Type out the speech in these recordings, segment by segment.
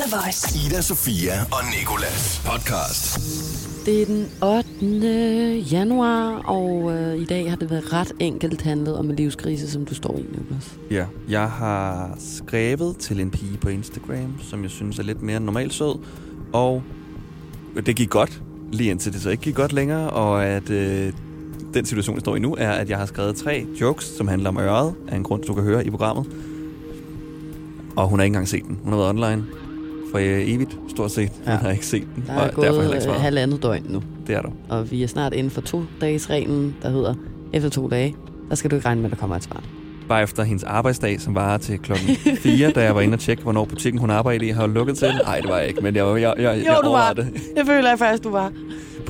The Voice. Ida, Sofia og Nikolas podcast. Det er den 8. januar, og øh, i dag har det været ret enkelt handlet om en livskrise, som du står i, Niklas. Ja, jeg har skrevet til en pige på Instagram, som jeg synes er lidt mere normalt sød, og det gik godt, lige indtil det så ikke gik godt længere, og at øh, den situation, jeg står i nu, er, at jeg har skrevet tre jokes, som handler om øret, af en grund, du kan høre i programmet. Og hun har ikke engang set den. Hun har været online for øh, evigt, stort set. Ja. har ikke set den, Der og er derfor heller gået ikke øh, svaret. halvandet døgn nu, Det er der. og vi er snart inden for to dages reglen, der hedder, efter to dage, der skal du ikke regne med, at der kommer et svar. Bare efter hendes arbejdsdag, som var til klokken 4, da jeg var inde og tjekke, hvornår butikken hun arbejdede i har lukket til. Nej, det var jeg ikke, men jeg, jeg, jeg, jeg, jeg overvejede det. Det føler jeg faktisk, du var.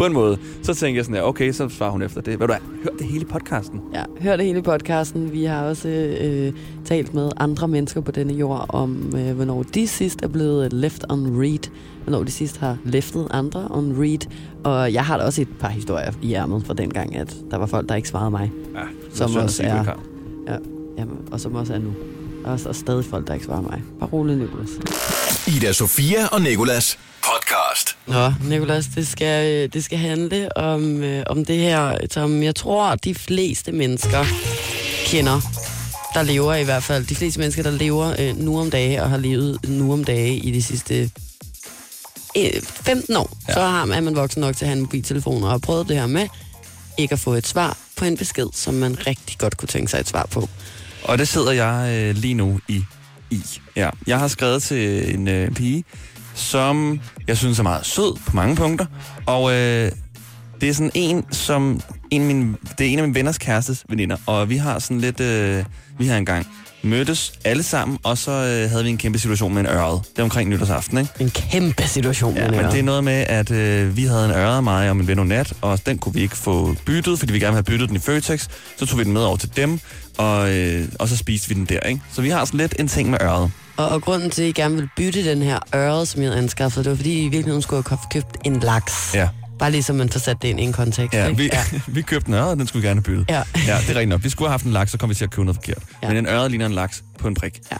På en måde. Så tænkte jeg sådan her, okay, så svarer hun efter det. Ved du hvad, hør det hele podcasten. Ja, hør det hele podcasten. Vi har også øh, talt med andre mennesker på denne jord om, øh, hvornår de sidst er blevet left on read. Hvornår de sidst har leftet andre on read. Og jeg har da også et par historier i ærmet fra dengang, at der var folk, der ikke svarede mig. Ja, Som også sige, er-. Ja, jamen, og som også er nu. Der er også stadig folk, der ikke svarer mig. Bare rolig, Nicolas. Ida, Sofia og Nikolas podcast. Nå, Nicolas, det skal, det skal handle om, øh, om det her, som jeg tror, de fleste mennesker kender. Der lever i hvert fald. De fleste mennesker, der lever øh, nu om dage og har levet nu om dage i de sidste øh, 15 år. Ja. Så har man, er man voksen nok til at have en mobiltelefon og har prøvet det her med ikke at få et svar på en besked, som man rigtig godt kunne tænke sig et svar på. Og det sidder jeg øh, lige nu i. i. Ja. Jeg har skrevet til en øh, pige, som jeg synes er meget sød på mange punkter. Og øh, det er sådan en, som en af mine, det er en af mine venners kærestes veninder. Og vi har sådan lidt, øh, vi har engang mødtes alle sammen, og så øh, havde vi en kæmpe situation med en øret. Det er omkring nytårsaften, ikke? En kæmpe situation. Ja, med men det er noget med, at øh, vi havde en øre, mig og min ven Onat, og den kunne vi ikke få byttet, fordi vi gerne ville have byttet den i Føtex. Så tog vi den med over til dem, og, øh, og så spiste vi den der, ikke? Så vi har sådan lidt en ting med øret. Og, og grunden til, at I gerne vil bytte den her øre, som jeg havde anskaffet, det var, fordi I virkeligheden skulle have købt en laks. Ja, Bare lige så man får sat det ind i en kontekst. ja, ikke? vi, ja. vi købte en øre, og den skulle vi gerne have byttet. Ja. ja, det er rigtigt nok. Vi skulle have haft en laks, så kom vi til at købe noget forkert. Ja. Men en øre ligner en laks på en prik. Ja.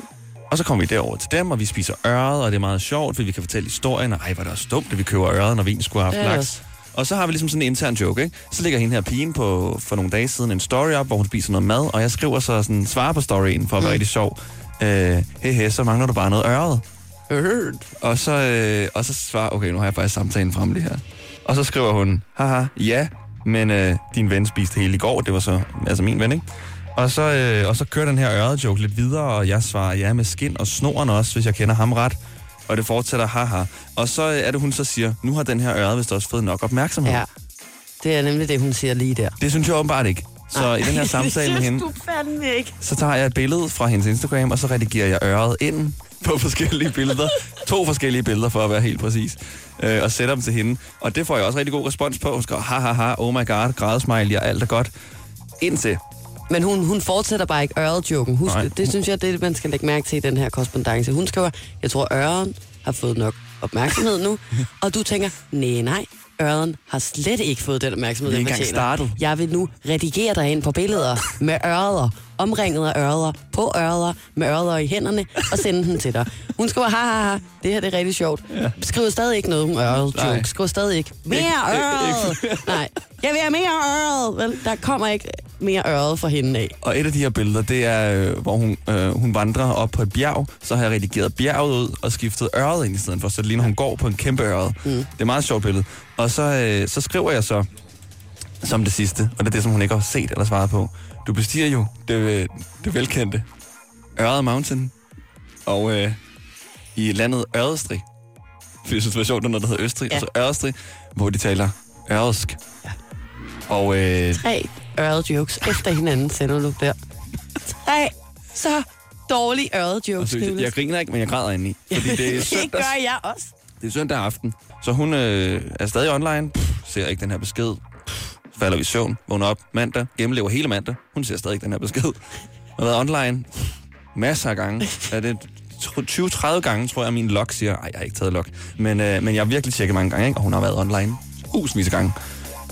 Og så kommer vi derover til dem, og vi spiser øret, og det er meget sjovt, fordi vi kan fortælle historien, og ej, er det også dumt, at vi køber øret, når vi egentlig skulle have haft laks. Og så har vi ligesom sådan en intern joke, ikke? Så ligger hende her pigen på, for nogle dage siden en story op, hvor hun spiser noget mad, og jeg skriver så sådan, svarer på storyen for at være Mm. rigtig sjov. Øh, hey, hey, så mangler du bare noget øret. Og så, øh, og så svarer, okay, nu har jeg faktisk samtalen frem lige her. Og så skriver hun, haha, ja, men øh, din ven spiste hele i går, det var så, altså min ven, ikke? Og så, øh, og så kører den her øret joke lidt videre, og jeg svarer ja med skin og snoren også, hvis jeg kender ham ret. Og det fortsætter, haha. Og så øh, er det, hun så siger, nu har den her øret vist også fået nok opmærksomhed. Ja. Det er nemlig det, hun siger lige der. Det synes jeg åbenbart ikke. Så i den her samtale med hende, så tager jeg et billede fra hendes Instagram, og så redigerer jeg øret ind på forskellige billeder. To forskellige billeder, for at være helt præcis. Øh, og sætter dem til hende. Og det får jeg også rigtig god respons på. Hun skriver, ha ha ha, oh my god, grædesmiley, og alt er godt. Indtil, Men hun, hun fortsætter bare ikke øret-joken. Husk, Nej. det, det synes jeg, det er det, man skal lægge mærke til i den her korrespondance. Hun skriver, jeg tror, øren har fået nok opmærksomhed nu. og du tænker, nej, nej, øren har slet ikke fået den opmærksomhed, den fortjener. startet. Jeg vil nu redigere dig ind på billeder med øreder, omringet af øreder, på øreder, med øreder i hænderne, og sende den til dig. Hun skriver, ha, ha, ha, det her det er rigtig sjovt. Ja. Skriver stadig ikke noget om øret Nej. joke. Skriver stadig ikke, mere øret. Nej, jeg vil have mere. Vel, der kommer ikke mere øret fra hende af. og et af de her billeder, det er, øh, hvor hun, øh, hun vandrer op på et bjerg. Så har jeg redigeret bjerget ud og skiftet øret ind i stedet for, så det ligner, hun går på en kæmpe øret. Mm. Det er et meget sjovt billede. Og så, øh, så skriver jeg så, som det sidste, og det er det, som hun ikke har set eller svaret på. Du bestiger jo det, øh, det velkendte Øret Mountain, og øh, i landet Ørestrig, fordi jeg synes, det var sjovt, når der hedder Østrig, Ja. ja. og så Ørestrig, hvor de taler ørsk. Ja. Og øh, Tre øret jokes efter hinanden sender du der. Tre så dårlige øret jokes. altså, jeg, jeg griner ikke, men jeg græder indeni. Fordi det er det søndags, gør jeg også. det er søndag aften, så hun øh, er stadig online, Pff, ser ikke den her besked, Pff, falder i søvn, vågner op mandag, gennemlever hele mandag, hun ser stadig ikke den her besked. Har været online masser af gange. Er det 20-30 gange, tror jeg, min log siger, ej, jeg har ikke taget log, men, øh, men jeg har virkelig tjekket mange gange, ikke? og hun har været online husvis af gange.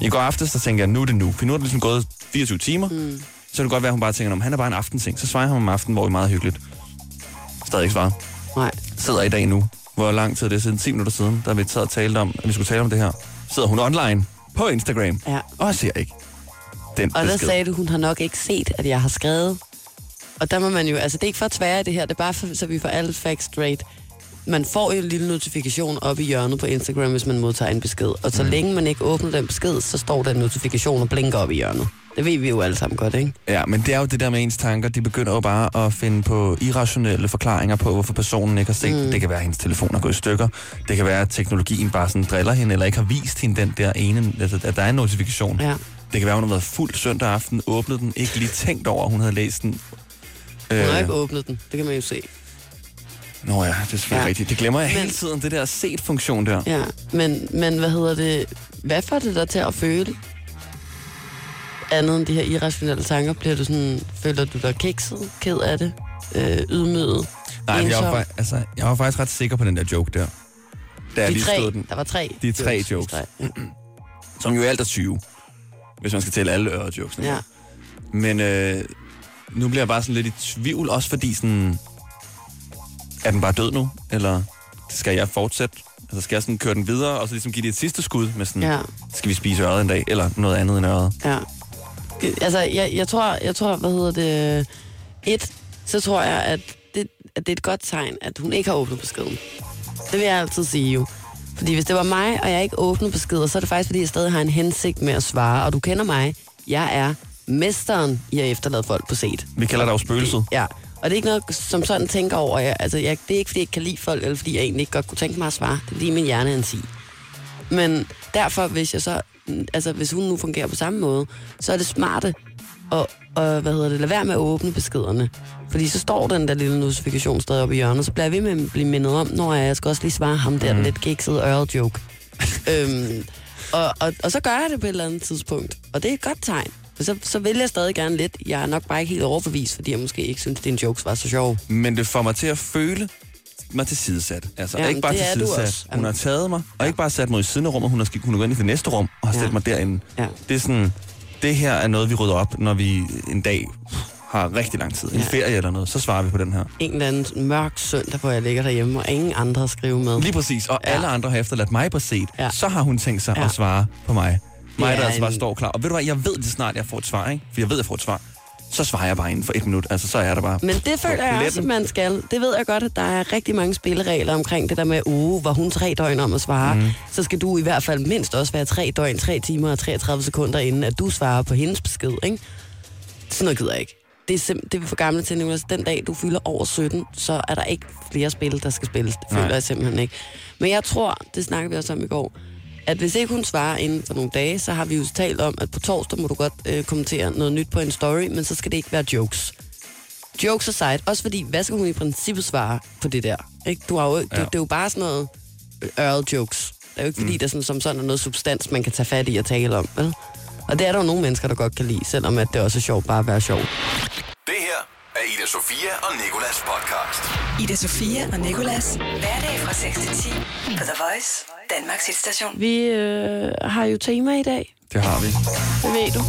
I går aftes, der tænker jeg, nu er det nu, for nu er det ligesom gået 24 timer, mm. så kan det godt være, at hun bare tænker, om han er bare en aftensing. Så svarer han om aftenen, hvor vi er meget hyggeligt. Stadig ikke svaret. Nej. Sidder i dag nu hvor lang tid det er siden, 10 minutter siden, der vi sad og talte om, at vi skulle tale om det her. Sidder hun online på Instagram, Ja. og jeg ser ikke den Og der besked. sagde du, hun har nok ikke set, at jeg har skrevet. Og der må man jo, altså det er ikke for at tvære det her, det er bare for, så vi får alle facts straight. Man får jo en lille notifikation op i hjørnet på Instagram, hvis man modtager en besked. Og så mm. længe man ikke åbner den besked, så står der en notifikation og blinker op i hjørnet. Det ved vi jo alle sammen godt, ikke? Ja, men det er jo det der med ens tanker. De begynder jo bare at finde på irrationelle forklaringer på, hvorfor personen ikke har set mm. Det kan være, at hendes telefon er gået i stykker. Det kan være, at teknologien bare sådan driller hende, eller ikke har vist hende den der ene, altså, at der er en notifikation. Ja. Det kan være, at hun har været fuld søndag aften, åbnet den, ikke lige tænkt over, at hun havde læst den. Hun har Øh, ikke åbnet den, det kan man jo se. Nå ja, det er selvfølgelig Ja. rigtigt. Det glemmer jeg Men- hele tiden, det der set-funktion der. Ja, men, men hvad hedder det? Hvad får det dig til at føle? Andet end de her irrationelle tanker, bliver du sådan, føler du dig kikset, ked af det, øh, ydmyget, Nej, men jeg var, ensom? altså, jeg var faktisk ret sikker på den der joke der. Da jeg De lige tre, den. der var tre. De tre i jokes. Ja. Som jo alt er 20. Hvis man skal tælle alle øre-jokesene. ja. Men øh, nu bliver jeg bare sådan lidt i tvivl, også fordi sådan... Er den bare død nu? Eller skal jeg fortsætte? Altså skal jeg sådan køre den videre, og så ligesom give det et sidste skud med sådan... Ja. Skal vi spise øret en dag? Eller noget andet end øret? Ja. Altså, jeg, jeg, tror, jeg tror, hvad hedder det... Et, så tror jeg, at det, at det er et godt tegn, at hun ikke har åbnet beskeden. Det vil jeg altid sige jo. Fordi hvis det var mig, og jeg ikke åbner beskeder, så er det faktisk, fordi jeg stadig har en hensigt med at svare. Og du kender mig. Jeg er mesteren i at efterlade folk på set. Vi kalder det jo spøgelset. Ja, og det er ikke noget, som sådan tænker over. Jeg, altså, jeg, det er ikke, fordi jeg ikke kan lide folk, eller fordi jeg egentlig ikke godt kunne tænke mig at svare. Det er fordi min hjerne er en sig. Men derfor, hvis jeg så, altså hvis hun nu fungerer på samme måde, så er det smarte at, og, hvad hedder det, lade være med at åbne beskederne. Fordi så står den der lille notifikation stadig oppe i hjørnet, så bliver jeg ved med at blive mindet om, når jeg skal også lige svare ham der, mm. den lidt kiksede øret joke. øhm, og, og, og, så gør jeg det på et eller andet tidspunkt. Og det er et godt tegn. For så, så vil jeg stadig gerne lidt. Jeg er nok bare ikke helt overbevist, fordi jeg måske ikke synes, at dine jokes var så sjove. Men det får mig til at føle mig til sidesat. Altså, Jamen, ikke bare til sidesat. Hun har taget mig, og ikke bare sat mig i siden af rummet, hun har, hun gået ind i det næste rum, og har stillet Ja. mig derinde. Ja. Det er sådan, det her er noget, vi rydder op, når vi en dag har rigtig lang tid. En Ja. ferie eller noget, så svarer vi på den her. En eller anden mørk søndag, hvor jeg ligger derhjemme, og ingen andre at skrive med. Lige præcis, og Ja. alle andre har efterladt mig på set. Ja. Så har hun tænkt sig Ja. at svare på mig. Mig, er der altså bare står klar. Og ved du hvad, jeg ved det snart, jeg får et svar, ikke? For jeg ved, jeg får et svar. Så svarer jeg bare inden for et minut. Altså, så er der bare... Men det føler jeg også, at man skal. Det ved jeg godt, at der er rigtig mange spilleregler omkring det der med, uh, var hun tre døgn om at svare, mm. så skal du i hvert fald mindst også være tre døgn, tre timer og 33 sekunder inden, at du svarer på hendes besked, ikke? Sådan noget gider jeg ikke. Det er, sim- det er for gamle til, Nicolas. Den dag, du fylder over 17, så er der ikke flere spil, der skal spilles. Det føler Nej. jeg simpelthen ikke. Men jeg tror, det snakkede vi også om i går, at hvis ikke hun svarer inden for nogle dage, så har vi jo talt om, at på torsdag må du godt øh, kommentere noget nyt på en story, men så skal det ikke være jokes. Jokes aside, også fordi, hvad skal hun i princippet svare på det der? Ikke? Du har jo, ja. det, det er jo bare sådan noget øret jokes. Det er jo ikke fordi, mm. der sådan, som sådan er noget substans, man kan tage fat i og tale om. Vel? Og det er der jo nogle mennesker, der godt kan lide, selvom at det også er sjovt bare at være sjov. Det her er Ida Sofia og Nikolas podcast. Ida Sofia og Nikolas. Hverdag fra 6 til 10 på The Voice, Danmarks hitstation. Vi øh, har jo tema i dag, Det har vi. det ved du.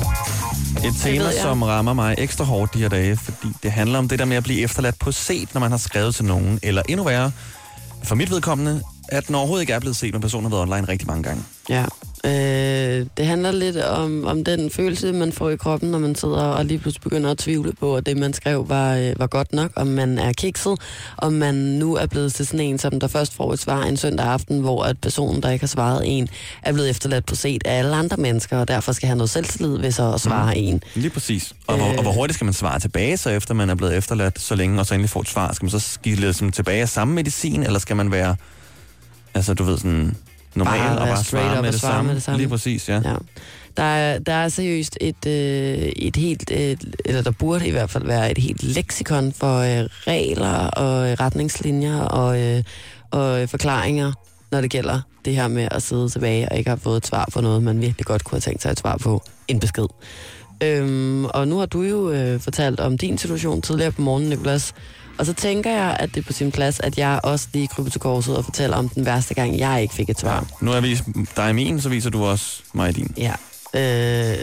Et tema, som rammer mig ekstra hårdt de her dage, fordi det handler om det der med at blive efterladt på set, når man har skrevet til nogen. Eller endnu værre, for mit vedkommende, at den overhovedet ikke er blevet set, men personen har været online rigtig mange gange. Ja. Øh, det handler lidt om, om den følelse, man får i kroppen, når man sidder og lige pludselig begynder at tvivle på, at det, man skrev, var, øh, var godt nok. Om man er kikset, om man nu er blevet til sådan en, som der først får et svar en søndag aften, hvor at personen, der ikke har svaret en, er blevet efterladt på set af alle andre mennesker, og derfor skal have noget selvtillid ved så at svare mm. en. Lige præcis. Og, hvor, og hvor hurtigt skal man svare tilbage, så efter man er blevet efterladt så længe, og så endelig får et svar? Skal man så give ligesom tilbage af samme medicin, eller skal man være, altså du ved sådan, normal Bare og bare straight up med og det, samme? med det samme. Lige præcis, ja. Ja. Der er, der er seriøst et, øh, et helt, øh, eller der burde i hvert fald være et helt leksikon for øh, regler og øh, retningslinjer og, øh, og øh, forklaringer, når det gælder det her med at sidde tilbage og ikke have fået et svar på noget, man virkelig godt kunne have tænkt sig et svar på. En besked. Øhm, og nu har du jo øh, fortalt om din situation tidligere på morgenen, Nicolas. Og så tænker jeg, at det er på sin plads, at jeg også lige kryber til korset og fortæller om den værste gang, jeg ikke fik et svar. Nu har jeg vist dig min, så viser du også mig din. Ja. Øh,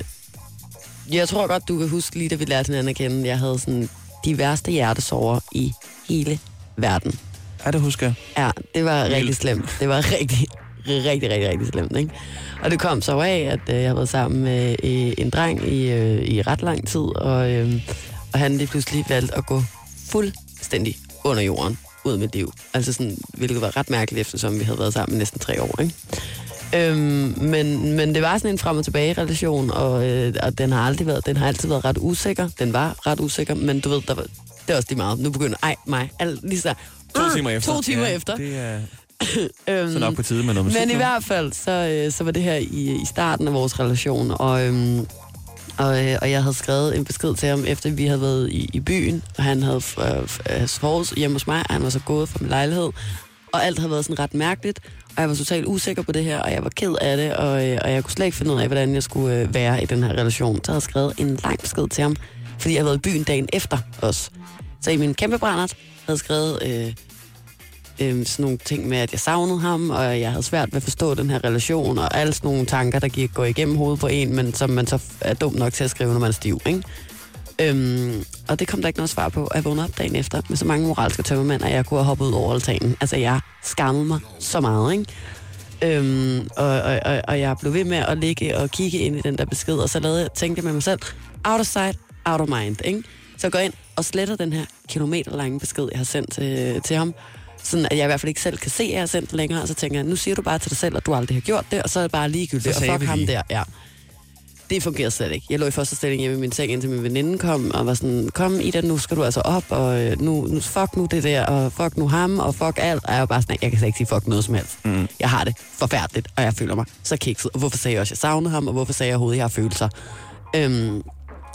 jeg tror godt, du kan huske lige, da vi lærte hinanden at kende, jeg havde sådan de værste hjertesover i hele verden. Ja, det husker jeg. Ja, det var rigtig slemt. Det var rigtig, rigtig, rigtig, rigtig slemt, ikke? Og det kom så af, at øh, jeg har været sammen med øh, en dreng i, øh, i ret lang tid, og, øh, og han lige pludselig valgte at gå fuldstændig under jorden ud af mit liv. Altså sådan, hvilket var ret mærkeligt, eftersom vi havde været sammen i næsten tre år, ikke? Øhm, men, men det var sådan en frem og tilbage relation, og, øh, og den har aldrig været, den har altid været ret usikker. Den var ret usikker, men du ved, der var, det er også lige meget. Nu begynder, ej, mig, alt, lige så, To timer efter. To timer ja, efter. Det er Øhm, så nok på tide med noget musik. men i hvert fald, så, øh, så var det her i, i starten af vores relation, og, øhm, og, øh, og jeg havde skrevet en besked til ham, efter vi havde været i, i byen, og han havde øh, øh sovet hjemme hos mig, og han var så gået fra min lejlighed, og alt havde været sådan ret mærkeligt, og jeg var totalt usikker på det her, og jeg var ked af det, og, øh, og jeg kunne slet ikke finde ud af, hvordan jeg skulle øh, være i den her relation. Så jeg havde skrevet en lang besked til ham, fordi jeg havde været i byen dagen efter os. Så i min kæmpe brændert havde skrevet... Øh, øh, sådan nogle ting med, at jeg savnede ham, og jeg havde svært ved at forstå den her relation, og alle sådan nogle tanker, der gik, går igennem hovedet på en, men som man så er dum nok til at skrive, når man er stiv, ikke? Øhm, og det kom der ikke noget svar på, og jeg vågnede op dagen efter med så mange moralske tømmermænd, at jeg kunne have hoppet ud over altanen. Altså, jeg skammede mig så meget, ikke? Øhm, og, og, og, og jeg blev ved med at ligge og kigge ind i den der besked, og så lavede jeg, tænkte jeg med mig selv, out of sight, out of mind, ikke? Så jeg går ind og sletter den her kilometerlange besked, jeg har sendt til, til ham, sådan at jeg i hvert fald ikke selv kan se, at jeg har sendt længere, og så tænker jeg, nu siger du bare til dig selv, at du aldrig har gjort det, og så er det bare ligegyldigt, Så og fuck ham der, ja. Det fungerer slet ikke. Jeg lå i første stilling hjemme i min seng, indtil min veninde kom, og var sådan, kom Ida, nu skal du altså op, og øh, nu, nu fuck nu det der, og fuck nu ham, og fuck alt. Og jeg var bare sådan, jeg kan slet ikke sige fuck noget som helst. Mm. Jeg har det forfærdeligt, og jeg føler mig så kikset. Og hvorfor sagde jeg også, at jeg savnede ham, og hvorfor sagde jeg overhovedet, at jeg har følelser? Øhm,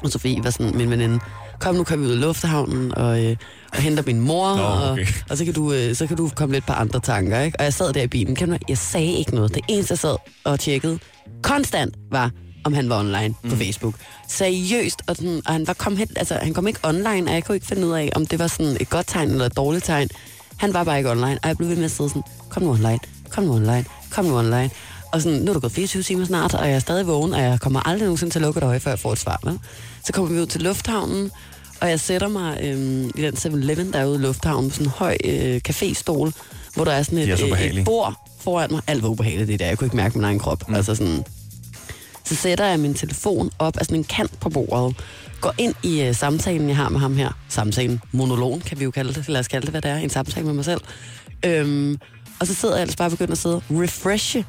og Sofie var sådan, min veninde, kom nu, kan vi ud i lufthavnen, og, øh, og henter min mor, Nå, og, okay. og så, kan du, øh, så kan du komme lidt på andre tanker, ikke? Og jeg sad der i bilen, kan du, jeg sagde ikke noget. Det eneste, jeg sad og tjekkede konstant, var, om han var online mm. på Facebook. Seriøst, og, sådan, og han, var kom hen, altså, han kom ikke online, og jeg kunne ikke finde ud af, om det var sådan et godt tegn eller et dårligt tegn. Han var bare ikke online, og jeg blev ved med at sidde sådan, kom nu online, kom nu online, kom nu online. Og sådan, nu er der gået 24 timer snart, og jeg er stadig vågen, og jeg kommer aldrig nogensinde til at lukke et øje, før jeg får et svar. Vel? Så kommer vi ud til lufthavnen, og jeg sætter mig øhm, i den 7-Eleven, der er ude i lufthavnen, på sådan en høj øh, caféstol, hvor der er sådan De er et, så øh, et bord foran mig. Alt var ubehageligt, det der. Jeg kunne ikke mærke min egen krop. Mm. Altså sådan, så sætter jeg min telefon op af sådan en kant på bordet, går ind i øh, samtalen, jeg har med ham her. Samtalen, monologen kan vi jo kalde det. Lad os kalde det, hvad det er. En samtale med mig selv. Øhm, og så sidder jeg ellers bare og begynder at sidde og refreshe.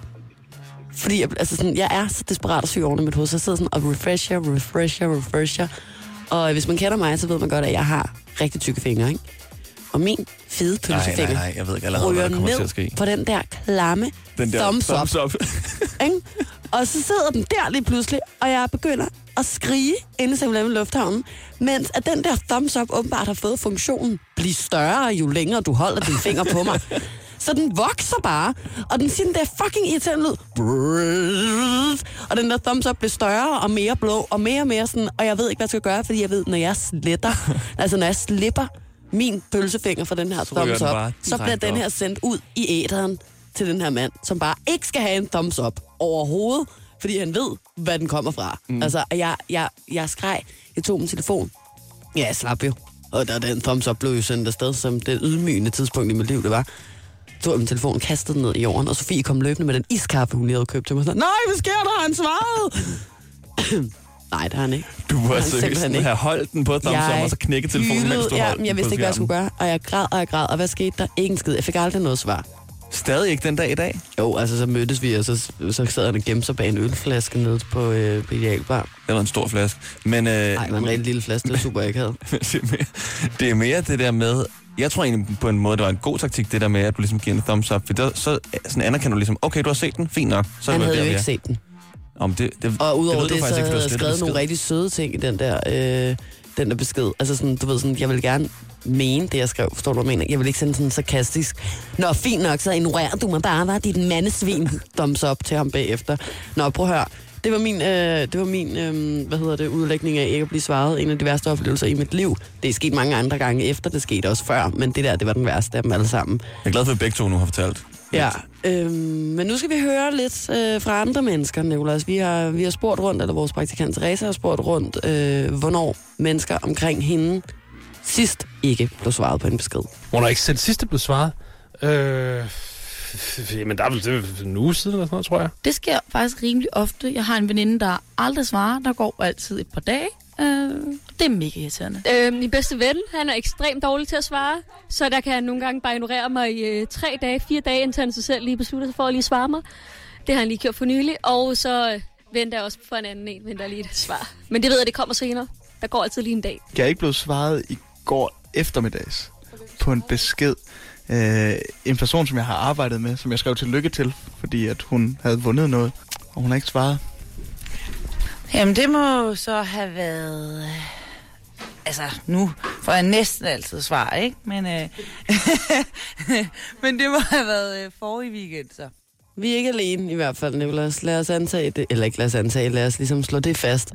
Fordi jeg, altså sådan, jeg er så desperat og syg oven i mit hoved, så jeg sidder sådan og refresher, refresher, refresher. Og hvis man kender mig, så ved man godt, at jeg har rigtig tykke fingre, ikke? Og min fede Nej, pølsefinger nej, nej, jeg ved ikke allerede, hvad der kommer til ned at ske. på den der klamme Den der thumbs up. thumbs up. Og så sidder den der lige pludselig, og jeg begynder at skrige inde i 7 Lufthavnen, mens at den der thumbs up åbenbart har fået funktionen, bliv større, jo længere du holder dine fingre på mig. Så den vokser bare, og den siger den der fucking irriterende lyd. Og den der thumbs up bliver større og mere blå, og mere og mere sådan, og jeg ved ikke, hvad jeg skal gøre, fordi jeg ved, når jeg sletter, altså når jeg slipper min pølsefinger fra den her ryger thumbs up, så bliver den her sendt ud i æderen til den her mand, som bare ikke skal have en thumbs up overhovedet, fordi han ved, hvad den kommer fra. Mm. Altså, jeg, jeg, jeg skreg, jeg tog min telefon. Ja, jeg slap jo. Og der den thumbs up blev jo sendt afsted, som det ydmygende tidspunkt i mit liv, det var. Tog jeg min telefon, kastede den ned i jorden, og Sofie kom løbende med den iskaffe, hun lige havde købt til mig. Sådan, Nej, hvad sker der? Han svarede! Nej, det har han ikke. Du var seriøst ikke. have holdt den på thumbs up, og så knække telefonen, mens hylede, du ja, holdt men jeg vidste ikke, hvad jeg skulle gøre. Og jeg græd, og jeg græd. Og hvad skete der? Ikke en skid. Jeg fik aldrig noget svar. Stadig ikke den dag i dag. Jo, altså så mødtes vi, og så, så sad han og gemte sig bag en ølflaske nede på, øh, på Idealbar. Det var en stor flaske. Men, øh, Nej, det var en rigtig lille flaske, det var super, jeg ikke havde. det er mere det der med... Jeg tror egentlig på en måde, det var en god taktik, det der med, at du ligesom giver en thumbs up. For der, så sådan anerkender du ligesom, okay, du har set den, fint nok. Så Han det havde der, jo ikke set den. Om det, det, Og udover ved det, du så ikke, havde jeg skrevet nogle rigtig søde ting i den der, øh, den der besked. Altså sådan, du ved sådan, jeg vil gerne mene det, jeg skrev. Forstår du, hvad jeg mener? Jeg vil ikke sende sådan sarkastisk. Nå, fint nok, så ignorerer du mig bare, var dit mandesvin. Thumbs up til ham bagefter. Nå, prøv at høre. Det var min, øh, det var min øh, hvad hedder det, udlægning af ikke at blive svaret. En af de værste oplevelser i mit liv. Det er sket mange andre gange efter, det skete også før. Men det der, det var den værste af dem alle sammen. Jeg er glad for, at begge to nu har fortalt. Ja, øhm, men nu skal vi høre lidt øh, fra andre mennesker, Nicolas. Vi har, vi har spurgt rundt, eller vores praktikant Teresa har spurgt rundt, øh, hvornår mennesker omkring hende sidst ikke blev svaret på en besked? Hvornår ikke selv sidste blev svaret? Øh, jamen, der er vel det en uge siden eller sådan noget, tror jeg. Det sker faktisk rimelig ofte. Jeg har en veninde, der aldrig svarer. Der går altid et par dage. Øh, det er mega irriterende. Øh, min bedste ven, han er ekstremt dårlig til at svare, så der kan han nogle gange bare ignorere mig i øh, tre dage, fire dage, indtil han sig selv lige beslutter sig for at lige svare mig. Det har han lige gjort for nylig, og så øh, venter jeg også for en anden en, venter lige et svar. Men det ved jeg, det kommer senere. Der går altid lige en dag. Jeg er ikke blevet svaret i går eftermiddags på en besked. Øh, en person, som jeg har arbejdet med, som jeg skrev til lykke til, fordi at hun havde vundet noget, og hun har ikke svaret. Jamen, det må så have været... øh, Altså, nu får jeg næsten altid svar, ikke? Men, øh, men det må have været øh, forrige weekend, så. Vi er ikke alene i hvert fald, Nicolas. Lad os antage det. Eller ikke lad os antage, lad os ligesom slå det fast.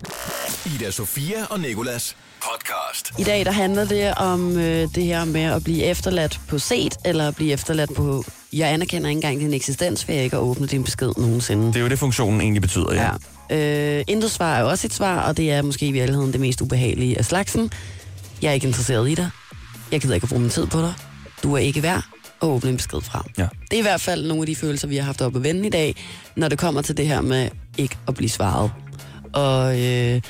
Ida Sofia og Nikolas podcast. I dag der handler det om øh, det her med at blive efterladt på set, eller at blive efterladt på... Jeg anerkender ikke engang din eksistens, for jeg ikke at åbne din besked nogensinde. Det er jo det, funktionen egentlig betyder, ja. Ja. Øh, intet svar er jo også et svar, og det er måske i virkeligheden det mest ubehagelige af slagsen. Jeg er ikke interesseret i dig. Jeg gider ikke at bruge min tid på dig. Du er ikke værd at åbne en besked fra. Ja. Det er i hvert fald nogle af de følelser, vi har haft op at vende i dag, når det kommer til det her med ikke at blive svaret. Og øh,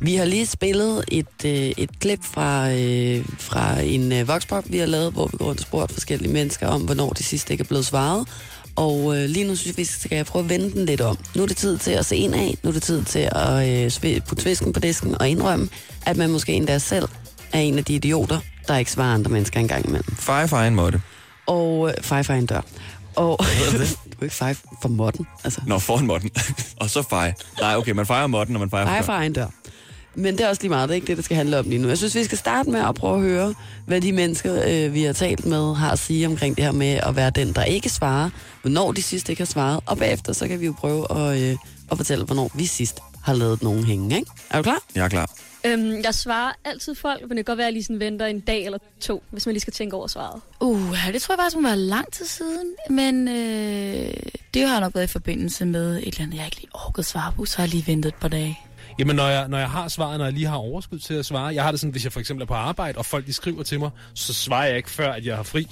vi har lige spillet et, øh, et klip fra, øh, fra en øh, voxpop, vi har lavet, hvor vi går rundt og spurgt forskellige mennesker om, hvornår de sidste ikke er blevet svaret. Og øh, lige nu synes jeg, vi skal jeg prøve at vende den lidt om. Nu er det tid til at se ind af. Nu er det tid til at øh, putte svisken på disken og indrømme, at man måske endda selv er en af de idioter, der ikke svarer andre mennesker engang imellem. Fej for egen måtte. Og øh, fej for en dør. Og du er ikke fej for modden. Altså, Nå, foran måtten. og så fej. Nej, okay, man fejrer måtten, når man fejrer fej for for dør. Men det er også lige meget, det er ikke det, det skal handle om lige nu. Jeg synes, vi skal starte med at prøve at høre, hvad de mennesker, øh, vi har talt med, har at sige omkring det her med at være den, der ikke svarer, hvornår de sidst ikke har svaret, og bagefter så kan vi jo prøve at, øh, at fortælle, hvornår vi sidst har lavet nogen hænge, ikke? Er du klar? Jeg er klar. Øhm, jeg svarer altid folk, men det kan godt være, at jeg lige sådan venter en dag eller to, hvis man lige skal tænke over svaret. Uh, det tror jeg faktisk må være lang tid siden, men øh, det har nok været i forbindelse med et eller andet, jeg ikke lige orkede svare på, så har jeg lige ventet et par dage. Jamen, når jeg, når jeg har svaret, når jeg lige har overskud til at svare, jeg har det sådan, hvis jeg for eksempel er på arbejde, og folk de skriver til mig, så svarer jeg ikke før, at jeg har fri.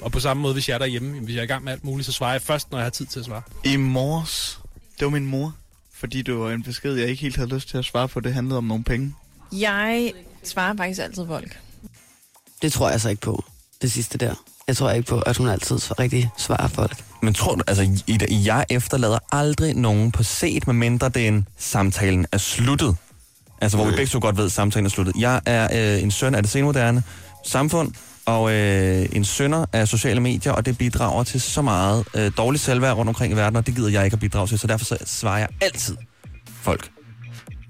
Og på samme måde, hvis jeg er derhjemme, jamen, hvis jeg er i gang med alt muligt, så svarer jeg først, når jeg har tid til at svare. I morges, det var min mor, fordi det var en besked, jeg ikke helt havde lyst til at svare på. Det handlede om nogle penge. Jeg svarer faktisk altid folk. Det tror jeg så ikke på, det sidste der. Jeg tror ikke på, at hun altid rigtig svarer folk. Men tror du, altså, jeg efterlader aldrig nogen på set, medmindre det er en samtalen er sluttet. Altså, hvor vi begge så godt ved, at samtalen er sluttet. Jeg er øh, en søn af det senmoderne samfund, og øh, en sønder af sociale medier, og det bidrager til så meget øh, dårligt selvværd rundt omkring i verden, og det gider jeg ikke at bidrage til, så derfor så svarer jeg altid folk.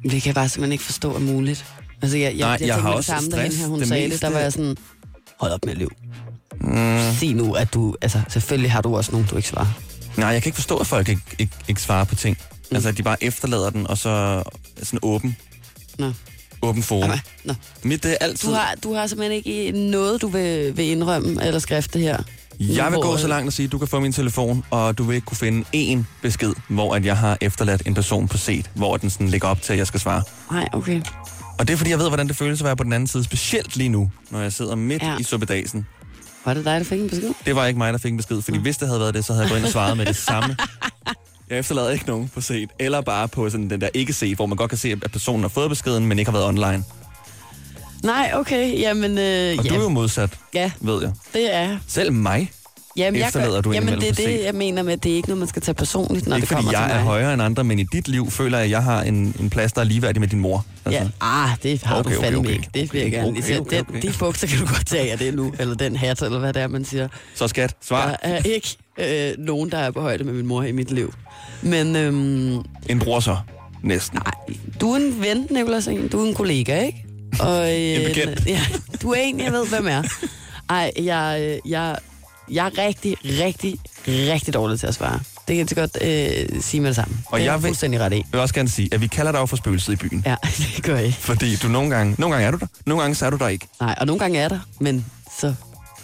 Det kan jeg bare simpelthen ikke forstå er muligt. Altså, jeg, jeg, Nej, jeg, jeg har også det samme, stress. hende her, hun Det sagde det, meste- der var jeg sådan, hold op med at løbe. Mm. Sig nu, at du, altså selvfølgelig har du også nogen, du ikke svarer. Nej, jeg kan ikke forstå, at folk ikke, ikke, ikke svarer på ting. Mm. Altså, at de bare efterlader den, og så sådan åben, Nå. åben forum. Jamen, Nå. Mit det er altid... Du har, du har simpelthen ikke noget, du vil, vil indrømme eller skrifte her. Jeg vil gå så langt og sige, at du kan få min telefon, og du vil ikke kunne finde én besked, hvor at jeg har efterladt en person på set, hvor den sådan ligger op til, at jeg skal svare. Nej, okay. Og det er fordi, jeg ved, hvordan det føles at være på den anden side, specielt lige nu, når jeg sidder midt ja. i suppedasen. Var det dig, der fik en besked? Det var ikke mig, der fik en besked, fordi hvis det havde været det, så havde jeg gået ind og svaret med det samme. Jeg efterlader ikke nogen på set, eller bare på sådan den der ikke set, hvor man godt kan se, at personen har fået beskeden, men ikke har været online. Nej, okay. Jamen, øh, Og ja, du er jo modsat, ja, ved jeg. det er. Selv mig. Jamen, jeg Efterlader du jamen, det er det, jeg mener med, at det er ikke noget, man skal tage personligt, når ikke det fordi kommer jeg til er mig. højere end andre, men i dit liv føler jeg, at jeg har en, en plads, der er ligeværdig med din mor. Altså. Ja, ah, det har Okay, du okay, fandme okay. ikke. Det vil jeg Okay, gerne okay, sige. okay, Den, okay. De bukser kan du godt tage af det nu, eller den hat, eller hvad det er, man siger. Så skat, svar. Der er ikke øh, nogen, der er på højde med min mor i mit liv. Men øhm, En bror så. Næsten. nej, du er en ven, Nicolas. Du er en kollega, ikke? Og, øh, En bekendt. Ja, du er en, jeg ved, hvem er. Ej, jeg, øh, jeg, jeg er rigtig, rigtig, rigtig dårlig til at svare. Det kan jeg så godt øh, sige med det samme. Og det er jeg vil- fuldstændig ret i. Jeg vil også gerne sige, at vi kalder dig jo for spøgelset i byen. Ja, det gør jeg. Fordi du nogle gange, nogle gange er du der, nogle gange så er du der ikke. Nej, og nogle gange er der, men så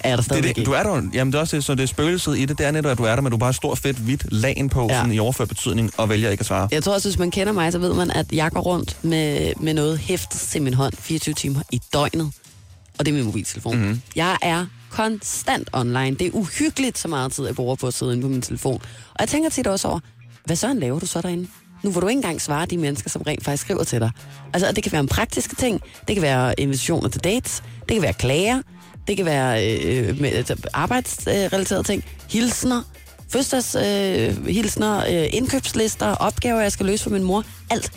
er der Det stadigvæk er det, ikke. du er der, jamen det er også det, så det er spøgelset i det, det er netop, at du er der, men du bare har stor fedt hvidt lagen på, ja. sådan i overført betydning, og vælger ikke at svare. Jeg tror også, hvis man kender mig, så ved man, at jeg går rundt med, med noget hæftet til min hånd 24 timer i døgnet. og det er min mobiltelefon. Mm-hmm. Jeg er konstant online. Det er uhyggeligt så meget tid, jeg bruger på at sidde inde på min telefon. Og jeg tænker tit også over, hvad så laver du så derinde? Nu hvor du ikke engang svare de mennesker, som rent faktisk skriver til dig. Altså, det kan være en praktiske ting, det kan være invitationer til dates, det kan være klager, det kan være øh, øh med, altså, arbejdsrelaterede ting, hilsner, fødselsdagshilsner, øh, hilsner, øh, indkøbslister, opgaver, jeg skal løse for min mor. Alt.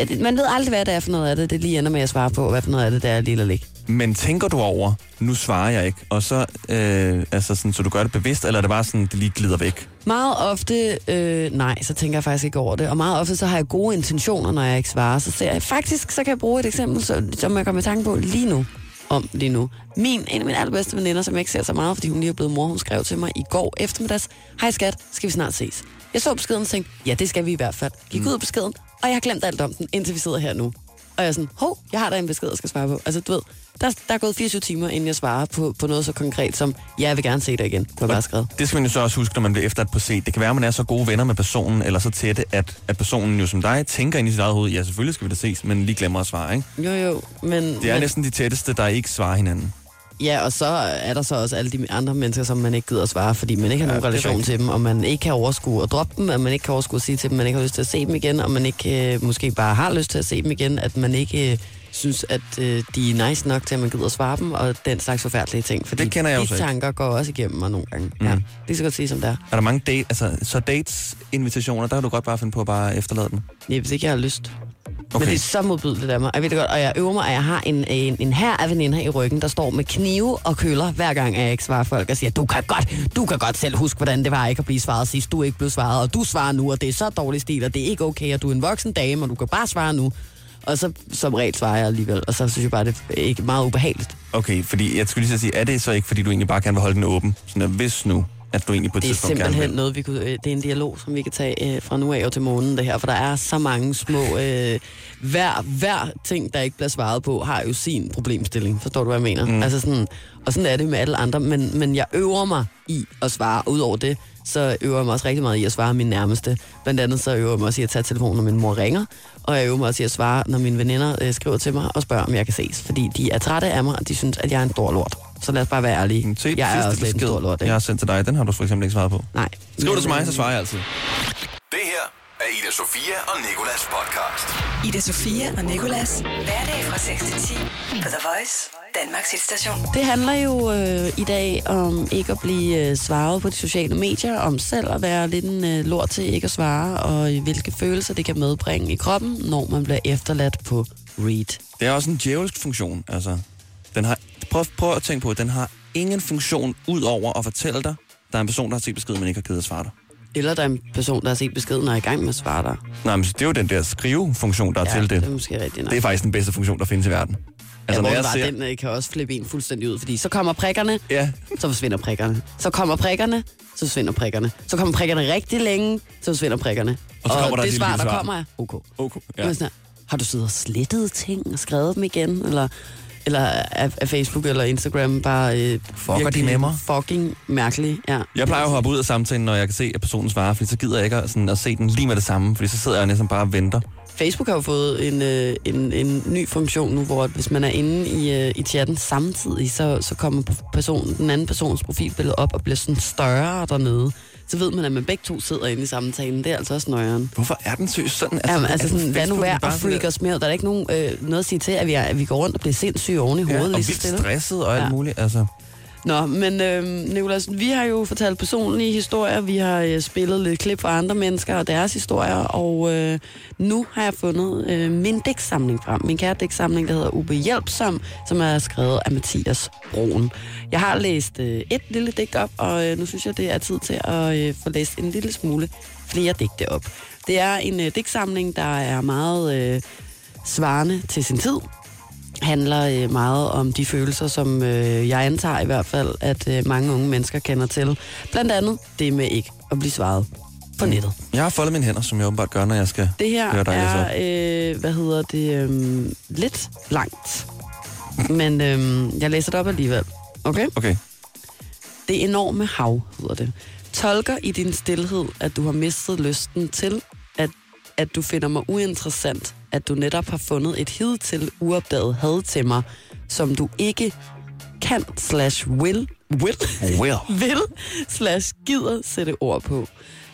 Øh, man ved aldrig, hvad det er for noget af det, det lige ender med at svare på, og hvad for noget af det, der er lige eller ikke. Men tænker du over, nu svarer jeg ikke, og så, øh, altså sådan, så du gør det bevidst, eller er det bare sådan, det lige glider væk? Meget ofte, øh, nej, så tænker jeg faktisk ikke over det. Og meget ofte, så har jeg gode intentioner, når jeg ikke svarer. Så ser jeg, faktisk, så kan jeg bruge et eksempel, som jeg kommer i tanke på lige nu. Om lige nu. Min, en af mine allerbedste veninder, som jeg ikke ser så meget, fordi hun lige er blevet mor, hun skrev til mig i går eftermiddags. Hej skat, skal vi snart ses? Jeg så beskeden og tænkte, ja, det skal vi i hvert fald. Gik ud af beskeden, og jeg har glemt alt om den, indtil vi sidder her nu. Og jeg er sådan, hov, jeg har da en besked, jeg skal svare på. Altså, du ved, der, der er gået 24 timer, inden jeg svarer på, på noget så konkret som, ja, jeg vil gerne se dig igen, jeg bare skrevet. Det skal man jo så også huske, når man bliver efterladt på set. Det kan være, at man er så gode venner med personen, eller så tætte, at, at personen jo som dig tænker ind i sit eget hoved, ja, selvfølgelig skal vi da ses, men lige glemmer at svare, ikke? Jo, jo, men... Det er men, næsten de tætteste, der ikke svarer hinanden. Ja, og så er der så også alle de andre mennesker, som man ikke gider at svare, fordi man ikke har Ja, nogen relation til dem, og man ikke kan overskue at droppe dem, at man ikke kan overskue at sige til dem, at man ikke har lyst til at se dem igen, og man ikke øh, måske bare har lyst til at se dem igen, at man ikke øh, synes, at øh, de er nice nok til, at man gider svare dem, og den slags forfærdelige ting. Fordi Det kender jeg jo de så ikke. tanker går også igennem mig nogle gange. Mm. Ja, det kan så godt sige, som det er. Er der mange date, altså, så dates-invitationer, der kan du godt bare finde på at bare efterlade dem? Ja, hvis ikke jeg har lyst. Okay. Men det er så modbydeligt af mig. Jeg ved det godt, og jeg øver mig, at jeg har en, en, en her af veninder i ryggen, der står med knive og køller, hver gang jeg ikke svarer folk og siger, du kan godt, du kan godt selv huske, hvordan det var ikke at blive svaret sidst, du er ikke blevet svaret, og du svarer nu, og det er så dårlig stil, og det er ikke okay, og du er en voksen dame, og du kan bare svare nu. Og så som regel svarer jeg alligevel, og så synes jeg bare, det er ikke meget ubehageligt. Okay, fordi jeg skulle lige så sige, er det så ikke, fordi du egentlig bare gerne vil holde den åben? Sådan at hvis nu, at du egentlig på et Det er tidspunkt simpelthen noget, vi kunne, øh, det er en dialog, som vi kan tage øh, fra nu af og til måneden, det her, for der er så mange små... Øh, hver, hver ting, der ikke bliver svaret på, har jo sin problemstilling. Forstår du, hvad jeg mener? Mm. Altså sådan, og sådan er det med alle andre, men, men jeg øver mig i at svare. Udover det, så øver jeg mig også rigtig meget i at svare min nærmeste. Blandt andet så øver jeg mig også i at tage telefonen, når min mor ringer, og jeg øver mig også i at svare, når mine veninder øh, skriver til mig og spørger, om jeg kan ses. Fordi de er trætte af mig, og de synes, at jeg er en stor lort. Så lad os bare være ærlige. Se, jeg er også lidt en stor lort, ikke? jeg har sendt til dig, den har du for eksempel ikke svaret på. Nej. Skriv det til mig, så svarer jeg altid. Det her er Ida Sofia og Nikolas podcast. Ida Sofia og Nikolas. Hverdag fra 6 til 10 på The Voice, Danmarks hitstation. Det handler jo øh, i dag om ikke at blive øh, svaret på de sociale medier, om selv at være lidt en øh, lort til ikke at svare, og hvilke følelser det kan medbringe i kroppen, når man bliver efterladt på read. Det er også en djævelsk funktion, altså. Den har, prøv, prøv at tænke på, at den har ingen funktion ud over at fortælle dig, der er en person, der har set beskeden, men ikke har givet at svare dig. Eller der er en person, der har set beskeden og er i gang med at svare dig. Nej, men det er jo den der skrivefunktion, der er til det det. er måske rigtigt nok. Det er faktisk den bedste funktion, der findes i verden. Altså, når ja, jeg var, ser... den øh, kan også flippe en fuldstændig ud, fordi så kommer prikkerne, Ja, så forsvinder prikkerne. Så kommer prikkerne, så forsvinder prikkerne. Så kommer prikkerne rigtig længe, så forsvinder prikkerne. Og så kommer der et det svar, der kommer, er OK. okay. Ja. Sådan har du siddet og slettet ting og skrevet dem igen? Eller, eller er, er Facebook eller Instagram bare øh, Fucker de med mig? fucking mærkelig? Ja. Jeg plejer at hoppe ud af samtalen, når jeg kan se, at personen svarer, fordi så gider jeg ikke at, sådan, at se den lige med det samme, fordi så sidder jeg næsten bare og venter. Facebook har jo fået en, øh, en, en ny funktion nu, hvor at hvis man er inde i, øh, i chatten samtidig, så, så kommer personen, den anden persons profilbillede op og bliver sådan større dernede. Så ved man, at man begge to sidder inde i samtalen. Det er altså også nøjeren. Hvorfor er den seriøst sådan? Altså, Jamen, er altså den sådan, lad nu bare at freak der- os mere ud. Der er ikke nogen, øh, noget at sige til, at vi, er, at vi går rundt og bliver sindssyge oven i hovedet Ja, lige og så vildt stille. stresset og alt Ja. muligt. Altså. Nå, men øh, Nicolas, vi har jo fortalt personlige historier, vi har øh, spillet lidt klip fra andre mennesker og deres historier, og øh, nu har jeg fundet øh, min digtsamling frem. Min kære dæksamling, der hedder Ubehjælpsom, som er skrevet af Mathias Broen. Jeg har læst øh, et lille digt op, og øh, nu synes jeg, det er tid til at øh, få læst en lille smule flere digte op. Det er en øh, digtsamling, der er meget øh, svarende til sin tid, handler øh, meget om de følelser, som øh, jeg antager i hvert fald, at øh, mange unge mennesker kender til. Blandt andet det med ikke at blive svaret på nettet. Jeg har foldet mine hænder, som jeg åbenbart gør, når jeg skal Det her høre dig er, øh, hvad hedder det, øh, lidt langt. Men øh, jeg læser det op alligevel. Okay? Okay. Det enorme hav, hedder det. Tolker i din stillhed, at du har mistet lysten til, at, du finder mig uinteressant, at du netop har fundet et hidtil uopdaget had til mig, som du ikke kan slash will, will, Will. vil slash gider sætte ord på.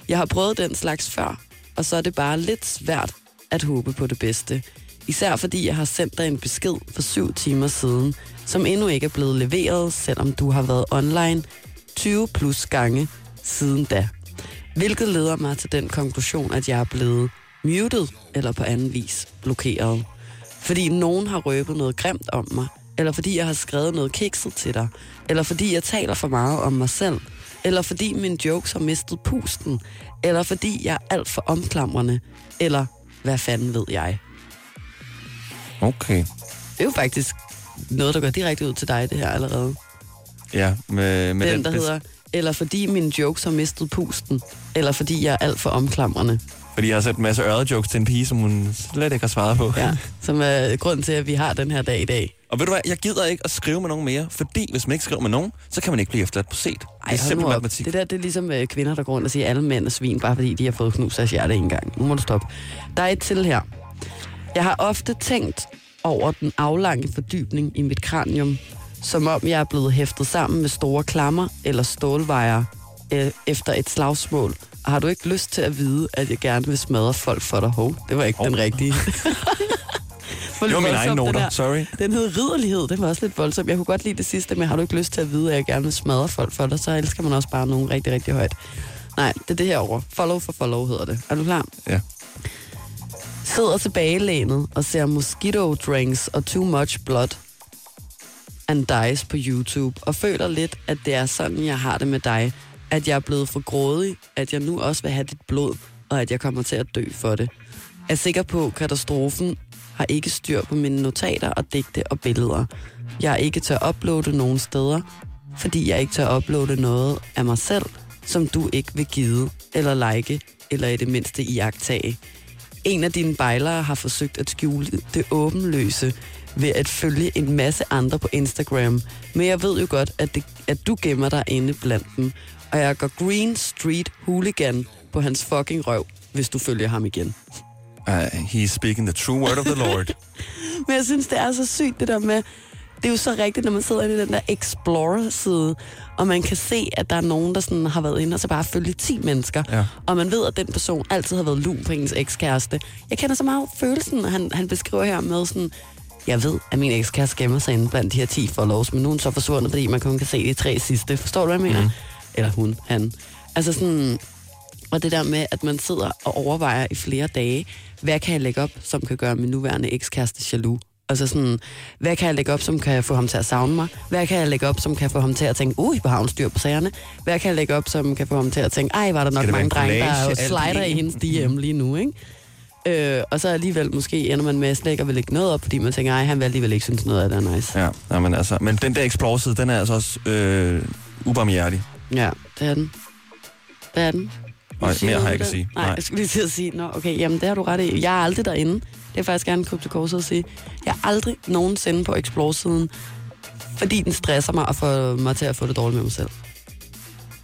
Jeg har prøvet den slags før, og så er det bare lidt svært at håbe på det bedste. Især fordi jeg har sendt dig en besked for syv timer siden, som endnu ikke er blevet leveret, selvom du har været online 20 plus gange siden da. Hvilket leder mig til den konklusion, at jeg er blevet muted eller på anden vis blokeret. Fordi nogen har røbet noget grimt om mig, eller fordi jeg har skrevet noget kikset til dig, eller fordi jeg taler for meget om mig selv, eller fordi mine jokes har mistet pusten, eller fordi jeg er alt for omklamrende, eller hvad fanden ved jeg. Okay. Det er jo faktisk noget, der går direkte ud til dig, det her allerede. Ja, med, med den, den, der hedder, eller fordi mine jokes har mistet pusten, eller fordi jeg er alt for omklamrende. Fordi jeg har sat en masse ørede-jokes til en pige, som hun slet ikke har svaret på. Ja, som er grund til, at vi har den her dag i dag. Og ved du hvad, jeg gider ikke at skrive med nogen mere, fordi hvis man ikke skriver med nogen, så kan man ikke blive efterladt på set. det er hold nu simpel op. matematik. Det der, det er ligesom øh, kvinder, der går rundt og siger, at alle mænd er svin, bare fordi de har fået knust deres hjerte en gang. Nu må du stoppe. Der er et til her. Jeg har ofte tænkt over den aflange fordybning i mit kranium, som om jeg er blevet hæftet sammen med store klammer eller stålvejer øh, efter et slagsmål. Har du ikke lyst til at vide, at jeg gerne vil smadre folk for dig? Hov, det var ikke Hov. den rigtige. Det var Voldsomt, det noter, sorry. Den hed ridderlighed, det var også lidt voldsomt. Jeg kunne godt lide det sidste, men har du ikke lyst til at vide, at jeg gerne vil smadre folk for dig, så elsker man også bare nogen rigtig, rigtig højt. Nej, det er det her over. Follow for follow hedder det. Er du klar? Ja. Sidder tilbagelænet og ser mosquito drinks og too much blood and dies på YouTube, og føler lidt, at det er sådan, jeg har det med dig. At jeg er blevet for grådig, at jeg nu også vil have dit blod, og at jeg kommer til at dø for det. Er sikker på, katastrofen har ikke styr på mine notater og digte og billeder. Jeg er ikke til at uploade nogen steder, fordi jeg ikke tør uploade noget af mig selv, som du ikke vil give, eller like, eller i det mindste iagtage. En af dine bejlere har forsøgt at skjule det åbenløse ved at følge en masse andre på Instagram. Men jeg ved jo godt, at, det, at du gemmer dig inde blandt dem. Og jeg går Green Street Hooligan på hans fucking røv, hvis du følger ham igen. Uh, he's speaking the true word of the Lord. Men jeg synes, det er så sygt, det der med... Det er jo så rigtigt, når man sidder i den der Explorer-side, og man kan se, at der er nogen, der sådan har været inde og så bare følge 10 mennesker. Ja. Og man ved, at den person altid har været lun på ens ekskæreste. Jeg kender så meget følelsen, han, han beskriver her med sådan... Jeg ved, at min ekskæreste gemmer sig inde blandt de her 10 follows, men nu er hun så forsvundet, fordi man kun kan se de tre sidste. Forstår du, hvad jeg mener? Mm. Eller hun, han. Altså sådan... Og det der med, at man sidder og overvejer i flere dage, hvad kan jeg lægge op, som kan gøre min nuværende ekskæreste jaloux? Altså sådan, hvad kan jeg lægge op, som kan få ham til at savne mig? Hvad kan jeg lægge op, som kan få ham til at tænke, ui, hvor har hun styr på sagerne? Hvad kan jeg lægge op, som kan få ham til at tænke, ej, var der nok mange en drenge, der slider i en? hendes DM lige nu, ikke? Øh, og så alligevel måske ender man med slet ikke at vil lægge noget op, fordi man tænker, ej, han vil alligevel ikke synes noget af det er nice. ja, men, altså, men den der Explore-side, den er altså også øh, ubarmhjertig. Ja, det er den. Det er den. Sige mere har jeg ikke at sige. Nej, Nej. jeg skulle lige til at sige, nå, okay, jamen det har du ret i. Jeg er aldrig derinde. Det er faktisk gerne krybe til korset at sige. Jeg er aldrig nogensinde på Explore-siden, fordi den stresser mig og får mig til at få det dårligt med mig selv.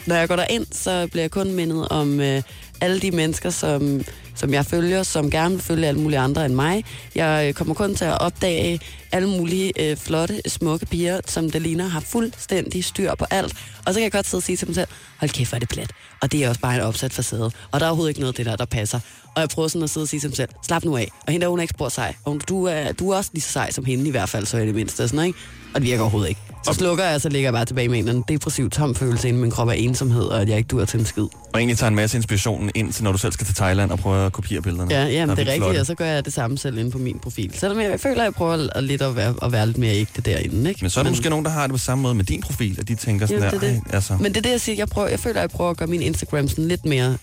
Når jeg går derind, så bliver jeg kun mindet om øh, alle de mennesker, som, som jeg følger, som gerne vil følge alle mulige andre end mig. Jeg øh, kommer kun til at opdage alle mulige øh, flotte, smukke piger, som det ligner har fuldstændig styr på alt. Og så kan jeg godt sidde og sige til mig selv, hold kæft, hvor er det plat. Og det er også bare en opsat facade. Og der er overhovedet ikke noget af det der, der passer. Og jeg prøver sådan at sidde og sige til mig selv, slap nu af. Og hende der, hun er ikke spor sej. Og du er, du er også lige så sej som hende i hvert fald, så er det mindste. Sådan, ikke? Og det virker overhovedet ikke. Så slukker jeg, så ligger jeg bare tilbage med en eller anden depressiv tom følelse inde i min krop af ensomhed, og at jeg ikke dur til en skid. Og egentlig tager en masse inspiration ind til, når du selv skal til Thailand og prøve at kopiere billederne. Ja, Der jamen, det er rigtigt, flotte. og så gør jeg det samme selv inde på min profil. Selvom jeg føler, at jeg prøver at, lidt at være, at være lidt mere ægte derinde. Ikke? Men så er der måske nogen, der har det på samme måde med din profil, at de tænker sådan Jo, der, det er det. "Ej, altså. Men det er det, jeg siger. Jeg, prøver, jeg føler, at jeg prøver at gøre min Instagram sådan lidt mere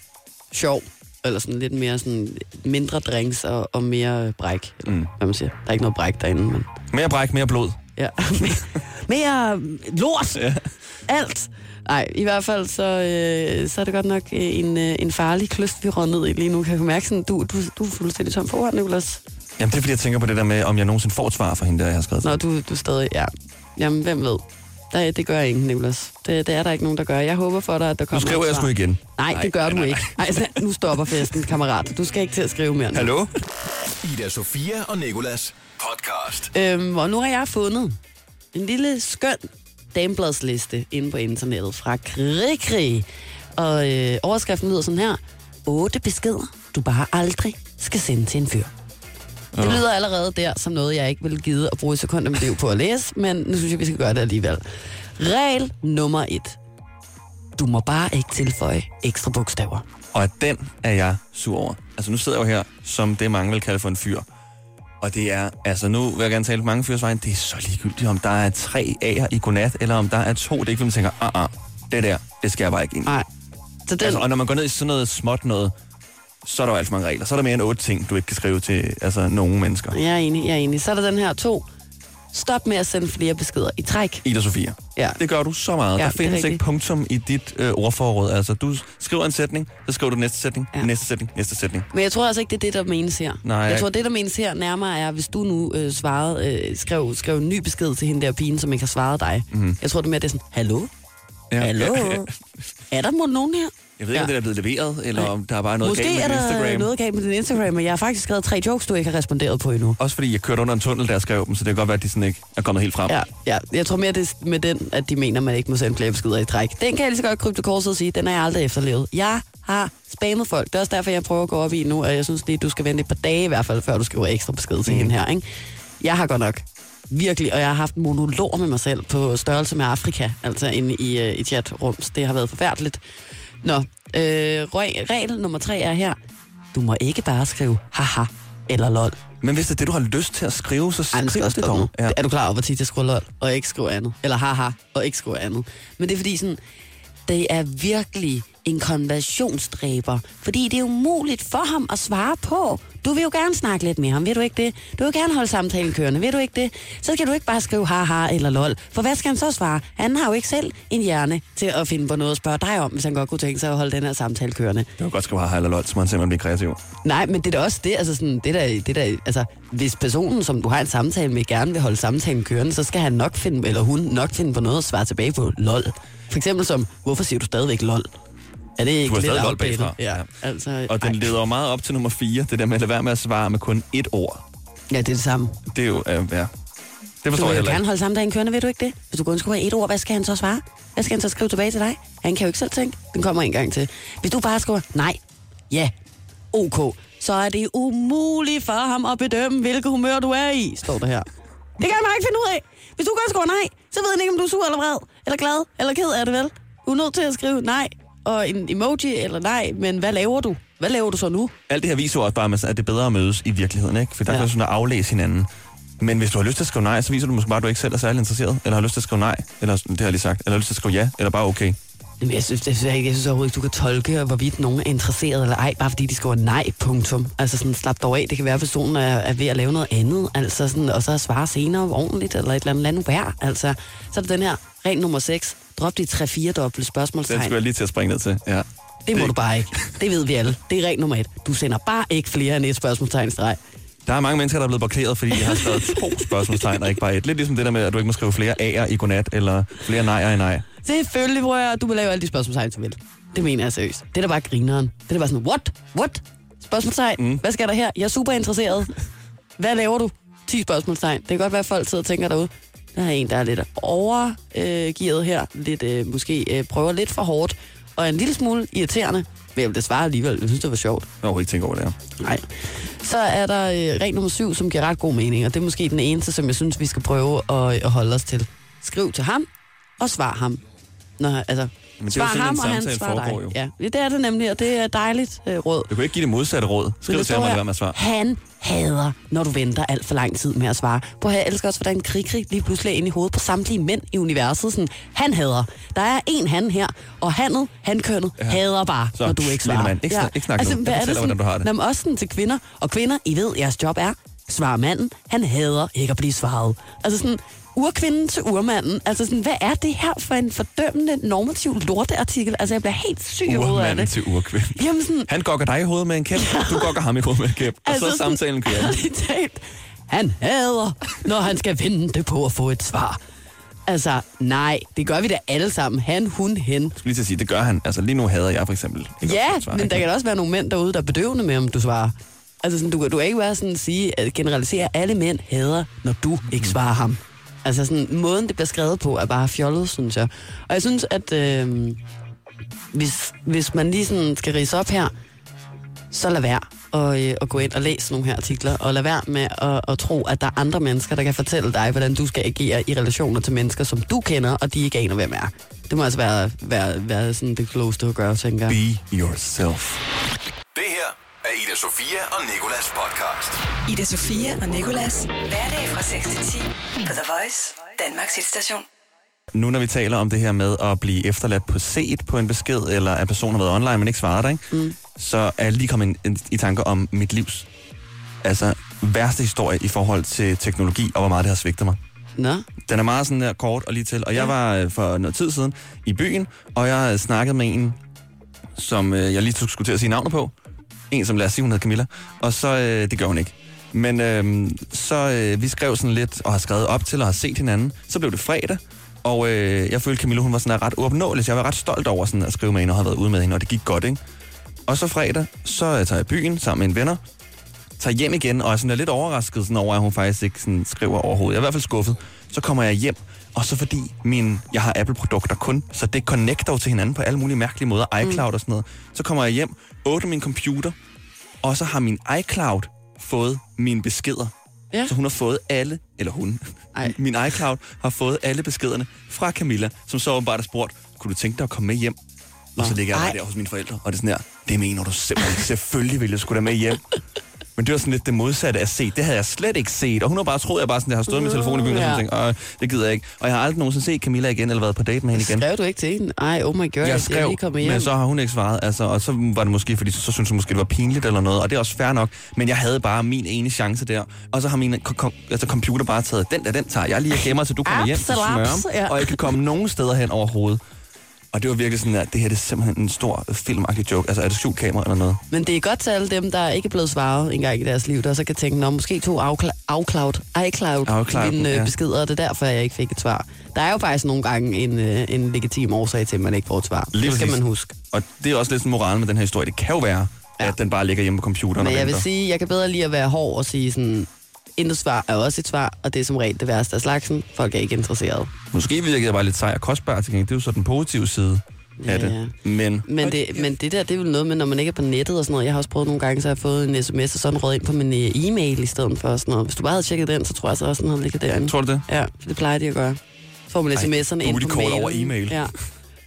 sjov. Eller sådan lidt mere sådan mindre drinks og, og mere bræk. Eller, mm. hvad man siger. Der er ikke noget bræk derinde, men... Mere bræk, mere blod. Ja. mere lort! Ja. Alt! Nej, i hvert fald så, øh, så er det godt nok øh, en, øh, en farlig kløft, vi rører ned i lige nu. Kan jeg mærke sådan, du, du, du er fuldstændig tom for ord, Nicolas. Jamen, det er fordi, jeg tænker på det der med, om jeg nogensinde får et svar fra hende, der jeg har skrevet. Nå, du, du er stadig, ja. Jamen, hvem ved? Der, det gør ingen, Nicolas. Det, det er der ikke nogen, der gør. Jeg håber for dig, at der Nu kommer skriver et jeg sgu igen. Nej, det gør du ikke. Ej, så, nu stopper festen, kammerat. Du skal ikke til at skrive mere nu. Hallo? Ida Sofia og Nikolas podcast. Øhm, og nu har jeg fundet en lille skøn damebladsliste inde på internettet fra Krikri. Og øh, overskriften lyder sådan her. 8 beskeder, du bare aldrig skal sende til en fyr. Det lyder allerede der som noget, jeg ikke vil give at bruge et sekund af mit liv på at læse, men nu synes jeg, vi skal gøre det alligevel. Regel nummer et. Du må bare ikke tilføje ekstra bogstaver. Og at den er jeg sur over. Altså nu sidder jeg jo her, som det mange vil kalde for en fyr. Og det er, altså nu vil jeg gerne tale på mange fyrs vejen, det er så ligegyldigt, om der er tre A'er i godnat, eller om der er to. Det er ikke, fordi man tænker, ah, ah, det der, det skal jeg bare ikke ind. i." Nej. Så den, Altså, og når man går ned i sådan noget småt noget, så er der jo alt for mange regler. Så er der mere end otte ting, du ikke kan skrive til altså, nogle mennesker. jeg er enig, jeg er enig. Så er der den her to. Stop med at sende flere beskeder i træk. Ida Sofia. Ja. Det gør du så meget. Ja, der er findes ikke punktum i dit øh, ordforråd. Altså, du skriver en sætning, så skriver du næste sætning, Ja. næste sætning, næste sætning. Men jeg tror altså ikke, det er det, der menes her. Nej, jeg jeg- tror, det, der menes her nærmere er, hvis du nu øh, svarede, øh, skrev, skrev en ny besked til hende der pigen, som ikke har svaret dig. Mm-hmm. Jeg tror, det er mere, det er sådan, hallo? Ja. Hallo? Ja, ja. Er der måske nogen her? Jeg ved ikke, om Ja. det er blevet leveret, eller om der er bare noget Måske galt med er din der Instagram. noget galt med din Instagram, men jeg har faktisk skrevet tre jokes, du ikke har responderet på endnu. Også fordi jeg kørte under en tunnel, der skrev dem, så det kan godt være, at de sådan ikke er kommet helt frem. Ja, ja, jeg tror mere, det er med den, at de mener, man ikke må sende flere beskeder i træk. Den kan jeg lige så godt krybe til korset og sige, den har jeg aldrig efterlevet. Jeg har spammet folk. Det er også derfor, jeg prøver at gå op i nu, og jeg synes lige, du skal vente et par dage i hvert fald, før du skriver ekstra besked til mm. hende her. Ikke? Jeg har godt nok virkelig, og jeg har haft monologer med mig selv på størrelse med Afrika, altså inde i, øh, i chatrums. Det har været forfærdeligt. Nå, øh, reg- regel nummer tre er her. Du må ikke bare skrive haha eller lol. Men hvis det er det, du har lyst til at skrive, så Ej, skriv jeg det dog. Ja. Er du klar over, hvor tit jeg skriver lol, og ikke skriver andet? Eller haha, og ikke skriver andet? Men det er fordi sådan, det er virkelig en konversionsdræber. Fordi det er umuligt for ham at svare på. Du vil jo gerne snakke lidt med ham, vil du ikke det? Du vil gerne holde samtalen kørende, vil du ikke det? Så skal du ikke bare skrive haha eller lol. For hvad skal han så svare? Han har jo ikke selv en hjerne til at finde på noget at spørge dig om, hvis han godt kunne tænke sig at holde den her samtale kørende. Det kan godt skrive haha eller lol, så man simpelthen bliver kreativ. Nej, men det er da også det, altså sådan, det der, det der, altså, hvis personen, som du har en samtale med, gerne vil holde samtalen kørende, så skal han nok finde, eller hun nok finde på noget at svare tilbage på lol. For eksempel som, hvorfor siger du stadigvæk lol? Er det ikke har lidt outdated? Ja, altså, Og den ej. leder jo meget op til nummer 4, det der med at lade være med at svare med kun ét ord. Ja, det er det samme. Det er jo, øh, ja. Det Du forstår jeg vil jo heller ikke. holde samtalen kørende, ved du ikke det? Hvis du kun skriver et ord, hvad skal han så svare? Hvad skal han så skrive tilbage til dig? Han kan jo ikke selv tænke. Den kommer en gang til. Hvis du bare skriver nej, ja, ok, så er det umuligt for ham at bedømme, hvilket humør du er i, står der her. Det kan han bare ikke finde ud af. Hvis du kun skriver nej, så ved han ikke, om du er sur eller vred, eller glad, eller ked af det vel. Du er nødt til at skrive nej, og en emoji eller nej, men hvad laver du? Hvad laver du så nu? Alt det her viser også bare, at det er bedre at mødes i virkeligheden, ikke? For der Ja. kan sådan at aflæse hinanden. Men hvis du har lyst til at skrive nej, så viser du måske bare, at du ikke selv er særlig interesseret. Eller har lyst til at skrive nej, eller det har jeg lige sagt. Eller har lyst til at skrive ja, eller bare okay. Jamen, jeg synes, jeg synes, ikke, jeg synes overhovedet ikke, du kan tolke, hvorvidt nogen er interesseret eller ej, bare fordi de skriver nej, punktum. Altså sådan, slap dog af. Det kan være, at personen er, er ved at lave noget andet, altså sådan, og så svare senere ordentligt, eller et eller andet, lad nu være. Altså, så er det den her, regel nummer 6. Drop de 3-4 dobbelt Den spørgsmålstegn. skulle jeg lige til at springe ned til. Ja. Det må det- du bare ikke. Det ved vi alle. Det er regel nummer 1. Du sender bare ikke flere end et spørgsmålstegn streg. Der er mange mennesker, der er blevet blokeret, fordi jeg har skrevet to spørgsmålstegn, og ikke bare et. Lidt ligesom det der med, at du ikke må skrive flere A'er i godnat, eller flere nejer i nej. Selvfølgelig, hvor jeg, du vil lave alle de spørgsmålstegn, du vil. Det mener jeg seriøst. Det er da bare grineren. Det er da bare sådan, what? What? Spørgsmålstegn? Mm. Hvad skal der her? Jeg er super interesseret. Hvad laver du? 10 spørgsmålstegn. Det kan godt være, at folk sidder og tænker derude. Der er en, der er lidt overgearet her. Lidt, øh, måske øh, prøver lidt for hårdt. Og er en lille smule irriterende. Men jeg vil da svare alligevel. Jeg synes, det var sjovt. Jeg overhovedet ikke tænke over det her. Nej. Så er der øh, regel nummer syv, som giver ret god mening, og det er måske den eneste, som jeg synes, vi skal prøve at, at holde os til. Skriv til ham, og svar ham. Når, altså, Men det er jo svar ham, en og han samtale svarer dig. jo. Ja, det er det nemlig, og det er dejligt øh, råd. Du kan ikke give det modsatte råd. Skriv til ham, her, være med at svare. Han hader, når du venter alt for lang tid med at svare. På her elsker også, hvordan krig, krig lige pludselig er inde i hovedet på samtlige mænd i universet. Sådan, han hader. Der er en han her, og handet, hankønnet, ja. hader bare, Så, når du ikke svarer. mand, ikke snak- ikke snak nu. Jeg hvad er det sådan, hvordan du har det. Nå, men også sådan til kvinder. Og kvinder, I ved, jeres job er, svarer manden, han hader ikke at blive svaret. Altså sådan, urkvinden til urmanden. Altså sådan, hvad er det her for en fordømmende normativ lorteartikel? Altså, jeg bliver helt syg hovedet af det. til urkvinden. Jamen sådan, Han gokker dig i hovedet med en kæp, du gokker ham i hovedet med en kæp. Og så er Altså sådan- samtalen kører. talt, han hader, når han skal vente på at få et svar. Altså, nej, det gør vi da alle sammen. Han, hun, hen. Jeg skulle lige til at sige, det gør han. Altså lige nu hader jeg for eksempel. ikke Ja, svar, men ikke? der kan også være nogle mænd derude, der er bedøvende med, om du svarer. Altså, sådan, du, kan- du kan ikke være sådan at sige, at generalisere alle mænd hader, når du ikke svarer ham. Altså sådan, måden det bliver skrevet på er bare fjollet, synes jeg. Og jeg synes, at øh, hvis, hvis man lige sådan skal rise op her, så lad være at, øh, at gå ind og læse nogle her artikler, og lad være med at, at tro, at der er andre mennesker, der kan fortælle dig, hvordan du skal agere i relationer til mennesker, som du kender, og de ikke aner, hvem er. Det må altså være, være, være sådan det klogeste at gøre, tænker jeg. Be yourself. Er Ida Sofia og Nikolas podcast. Ida Sofia og Nikolas. Hverdag fra 6 til 10 på The Voice, Danmarks hitstation. Nu når vi taler om det her med at blive efterladt på set på en besked, eller at personen har været online, men ikke svaret dig, ikke? Mm. så er jeg lige kommet en, en, i tanker om mit livs altså, værste historie i forhold til teknologi, og hvor meget det har svigtet mig. Nå, Den er meget sådan der kort og lige til. Og jeg var øh, for noget tid siden i byen, og jeg havde snakket med en, som øh, jeg lige skulle til at sige navnet på. En, som lad os sige, hun hed Camilla. Og så, øh, det gør hun ikke. Men øh, så øh, vi skrev sådan lidt, og har skrevet op til, og har set hinanden. Så blev det fredag, og øh, jeg følte, Camilla, hun var sådan der ret uopnåelig. Så jeg var ret stolt over sådan at skrive med hende, og have været ude med hende, og det gik godt, ikke? Og så fredag, så øh, tager jeg byen sammen med en venner, tager hjem igen, og er sådan er lidt overrasket sådan over, at hun faktisk ikke sådan skriver overhovedet. Jeg er i hvert fald skuffet. Så kommer jeg hjem, og så fordi min, jeg har Apple-produkter kun, så det connecter jo til hinanden på alle mulige mærkelige måder, iCloud og sådan noget. Så kommer jeg hjem, åbner min computer, og så har min iCloud fået mine beskeder. Ja. Så hun har fået alle, eller hun, Ej. min iCloud har fået alle beskederne fra Camilla, som så åbenbart har spurgt, kunne du tænke dig at komme med hjem? Og så ligger jeg bare der hos mine forældre, og det er sådan her, det mener du simpelthen, selvfølgelig vil jeg skulle da med hjem. Men det var sådan lidt det modsatte at se. Det havde jeg slet ikke set. Og hun har bare troet, at jeg bare sådan, jeg har stået med telefonen i byen, og Ja. sådan tænkt, "Åh, det gider jeg ikke. Og jeg har aldrig nogensinde set Camilla igen, eller været på date med hende igen. skrev du ikke til hende? Ej, oh my god, Jeg jeg er skrev, lige kommet hjem. men så har hun ikke svaret, altså, og så var det måske, fordi så, så synes hun måske, det var pinligt eller noget, og det er også fair nok, men jeg havde bare min ene chance der, og så har min ko- ko- altså, computer bare taget, den der, den tager jeg lige og gemmer, så du kommer hjem til smørum, ja. og jeg kan komme nogen steder hen overhovedet. Og det var virkelig sådan, at det her det er simpelthen en stor filmagtig joke. Altså, er det skjult kamera eller noget? Men det er godt til alle dem, der ikke er blevet svaret engang i deres liv, der så kan tænke, Nå, måske to iCloud, iCloud, iCloud mine ja. ja. beskeder, og det er derfor, jeg ikke fik et svar. Der er jo faktisk nogle gange en, øh, en legitim årsag til, at man ikke får et svar. Lige det skal præcis. man huske. Og det er også lidt sådan moralen med den her historie. Det kan jo være, ja. At den bare ligger hjemme på computeren Men og jeg vil venter. sige, jeg kan bedre lige at være hård og sige sådan, intet svar er også et svar, og det er som regel det værste af slagsen. Folk er ikke interesseret. Måske virker jeg bare lidt sej og kostbar til gengæld. Det er jo så den positive side af Ja, det. Men Men det, men det der, det er vel noget med, når man ikke er på nettet og sådan noget. Jeg har også prøvet nogle gange, så har jeg fået en sms og sådan røget ind på min øh, e-mail i stedet for sådan noget. Hvis du bare havde tjekket den, så tror jeg så også, den havde ligget derinde. tror du det? Ja, det plejer de at gøre. Så får man sms'erne ind på mailen. over e-mail. Ja.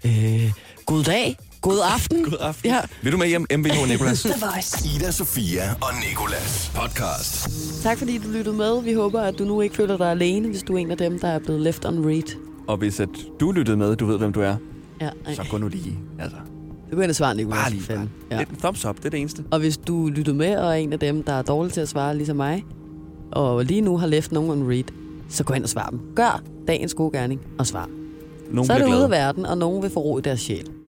Øh, god dag. God aften. God aften. Ja. Vil du med hjem, MBH Nicolas? The Voice. Ida Sofia og Nikolas podcast. Tak fordi du lyttede med. Vi håber, at du nu ikke føler dig alene, hvis du er en af dem, der er blevet left on read. og hvis at du lyttede med, du ved, hvem du er, Ja, ej. så gå nu lige. Altså, kan ind og svare, Nicolás. bare lige. fanden. Ja. Et thumbs up, det er det eneste. Og hvis du lyttede med og er en af dem, der er dårlig til at svare, ligesom mig, og lige nu har left nogen on read, så gå ind og svar dem. Gør dagens gode gerning og svar. Nogen Så er det bliver ude glade. af verden, og nogen vil få ro i deres sjæl.